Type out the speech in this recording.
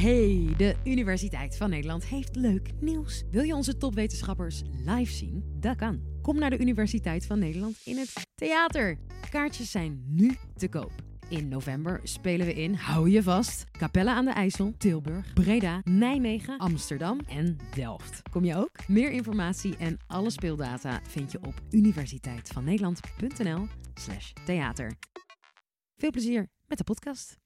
Hey, de Universiteit van Nederland heeft leuk nieuws. Wil je onze topwetenschappers live zien? Dat kan. Kom naar de Universiteit van Nederland in het theater. Kaartjes zijn nu te koop. In november spelen we in, hou je vast, Capelle aan de IJssel, Tilburg, Breda, Nijmegen, Amsterdam en Delft. Kom je ook? Meer informatie en alle speeldata vind je op universiteitvannederland.nl slash theater. Veel plezier met de podcast.